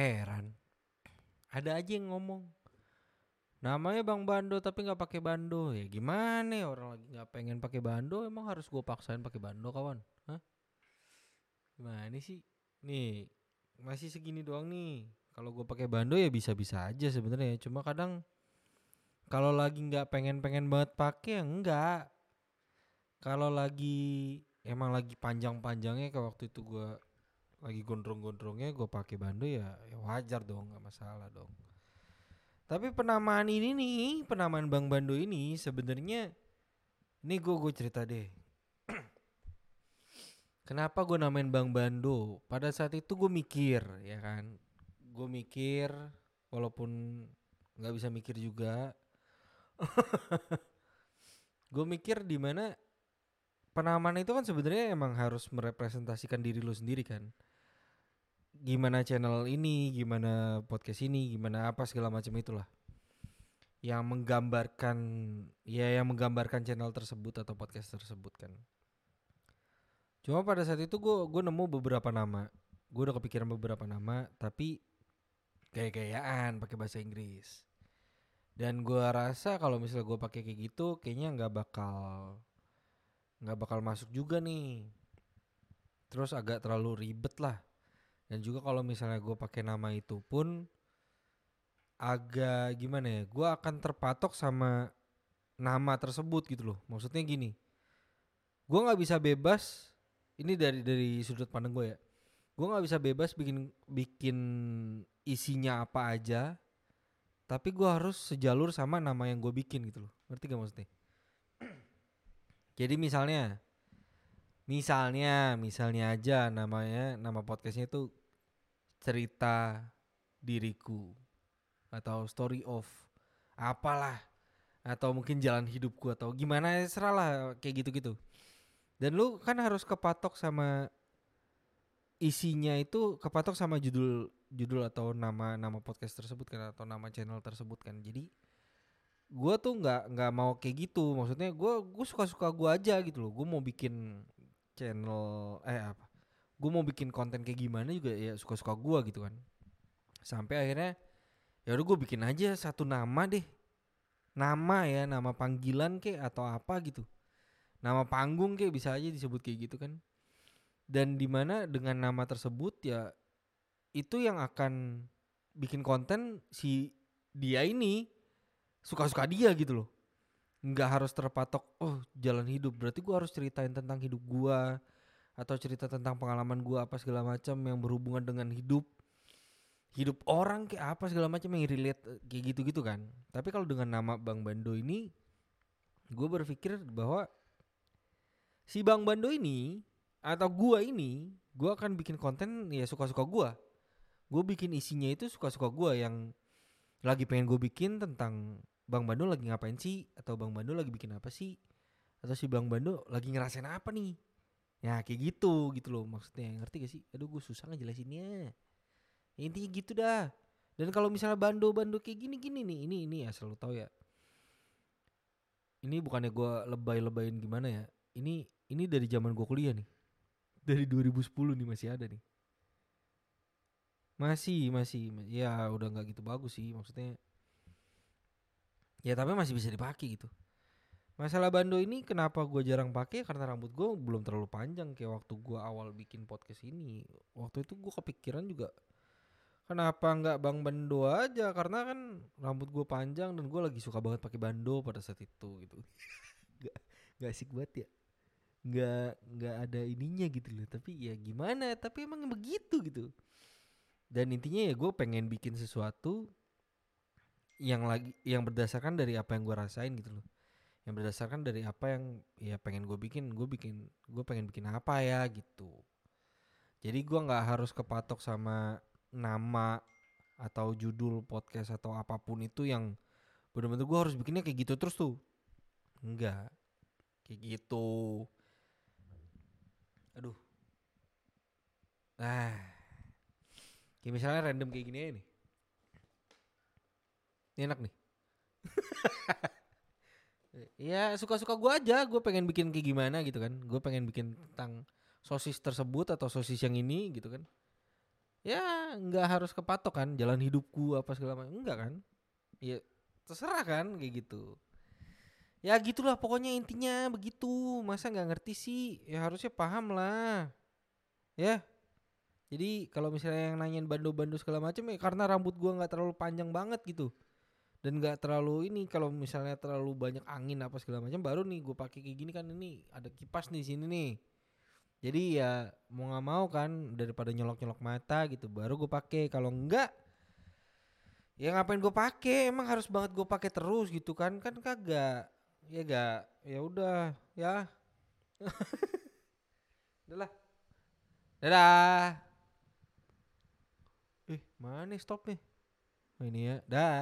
heran. Ada aja yang ngomong namanya bang bando tapi nggak pakai bando. Ya gimana ya orang lagi nggak pengen pakai bando emang harus gue paksain pakai bando kawan? Hah? gimana sih? Nih masih segini doang nih. Kalau gue pakai bando ya bisa-bisa aja sebenarnya. Cuma kadang kalau lagi nggak pengen-pengen banget pakai ya enggak kalau lagi emang lagi panjang-panjangnya kayak waktu itu gue lagi gondrong-gondrongnya gue pakai bando ya, ya wajar dong nggak masalah dong. Tapi penamaan ini nih penamaan bang bando ini sebenarnya ini gue gue cerita deh. Kenapa gue namain bang bando pada saat itu gue mikir ya kan? Gue mikir walaupun nggak bisa mikir juga. Gue mikir di mana penamaan itu kan sebenarnya emang harus merepresentasikan diri lu sendiri kan. Gimana channel ini gimana podcast ini gimana apa segala macam itulah. Yang menggambarkan ya yang menggambarkan channel tersebut atau podcast tersebut kan. Cuma pada saat itu gue gue nemu beberapa nama. Gue udah kepikiran beberapa nama tapi kayak gayaan pakai bahasa Inggris. Dan gue rasa kalau misalnya gue pakai kayak gitu kayaknya nggak bakal nggak bakal masuk juga nih. Terus agak terlalu ribet lah. Dan juga kalau misalnya gue pakai nama itu pun agak gimana ya gue akan terpatok sama nama tersebut gitu loh. Maksudnya gini gue nggak bisa bebas ini dari dari sudut pandang gue ya. Gue nggak bisa bebas bikin bikin isinya apa aja tapi gue harus sejalur sama nama yang gue bikin gitu loh. Ngerti gak maksudnya jadi misalnya misalnya misalnya aja namanya nama podcastnya itu cerita diriku atau story of apalah atau mungkin jalan hidupku atau gimana serah lah kayak gitu-gitu. Dan lu kan harus kepatok sama isinya itu kepatok sama judul judul atau nama nama podcast tersebut kan atau nama channel tersebut kan. Jadi gue tuh nggak nggak mau kayak gitu. Maksudnya gue gue suka suka gue aja gitu loh. Gue mau bikin channel eh apa? Gue mau bikin konten kayak gimana juga ya suka suka gue gitu kan. Sampai akhirnya ya udah gue bikin aja satu nama deh. Nama ya nama panggilan kek atau apa gitu. Nama panggung kek bisa aja disebut kayak gitu kan. Dan di mana dengan nama tersebut ya itu yang akan bikin konten si dia ini suka-suka dia gitu loh. Nggak harus terpatok oh jalan hidup. Berarti gua harus ceritain tentang hidup gua atau cerita tentang pengalaman gua apa segala macam yang berhubungan dengan hidup. Hidup orang kayak apa segala macam yang relate kayak gitu-gitu kan. Tapi kalau dengan nama Bang Bando ini gue berpikir bahwa si Bang Bando ini atau gua ini gua akan bikin konten ya suka-suka gua. Gue bikin isinya itu suka-suka gua yang lagi pengen gue bikin tentang Bang Bando lagi ngapain sih? Atau Bang Bando lagi bikin apa sih? Atau si Bang Bando lagi ngerasain apa nih? Ya kayak gitu gitu loh maksudnya. Ngerti gak sih? Aduh gue susah ngejelasinnya. Ya, intinya gitu dah. Dan kalau misalnya Bando Bando kayak gini gini nih ini ini ya selalu tahu ya. Ini bukannya gue lebay-lebayin gimana ya? Ini ini dari zaman gue kuliah nih. Dari 2010 nih masih ada nih masih masih. Ya udah nggak gitu bagus sih maksudnya. Ya tapi masih bisa dipakai gitu. Masalah bando ini kenapa gue jarang pakai? Karena rambut gue belum terlalu panjang kayak waktu gue awal bikin podcast ini. Waktu itu gue kepikiran juga kenapa nggak bang bando aja? Karena kan rambut gue panjang dan gue lagi suka banget pakai bando pada saat itu gitu. Nggak nggak asik banget ya. Nggak nggak ada ininya gitu loh. Tapi ya gimana? Tapi emang begitu gitu dan intinya ya gue pengen bikin sesuatu yang lagi yang berdasarkan dari apa yang gue rasain gitu loh. Yang berdasarkan dari apa yang ya pengen gue bikin gue bikin gue pengen bikin apa ya gitu. Jadi gue nggak harus kepatok sama nama atau judul podcast atau apa pun itu yang bener-bener gue harus bikinnya kayak gitu terus tuh. Enggak kayak gitu. Aduh. Nah kayak misalnya random kayak gini aja nih. Ini enak nih. Ya suka-suka gue aja. Gue pengen bikin kayak gimana gitu kan. Gue pengen bikin tentang sosis tersebut atau sosis yang ini gitu kan. Ya nggak harus kepatok kan. Jalan hidupku apa segala macam. Enggak kan? Ya terserah kan kayak gitu. Ya gitulah pokoknya intinya begitu. Masa nggak ngerti sih? Ya harusnya paham lah. Ya jadi kalau misalnya yang nanyain bando-bando segala macam ya karena rambut gua nggak terlalu panjang banget gitu. Dan nggak terlalu ini kalau misalnya terlalu banyak angin apa segala macam baru nih gue pakai kayak gini kan ini ada kipas nih sini nih. Jadi ya mau nggak mau kan daripada nyolok-nyolok mata gitu baru gue pakai. Kalau enggak ya ngapain gue pakai? Emang harus banget gue pakai terus gitu kan? Kan kagak ya gak ya udah ya. Udahlah dadah eh mana nih stop nih oh, ini ya. Dah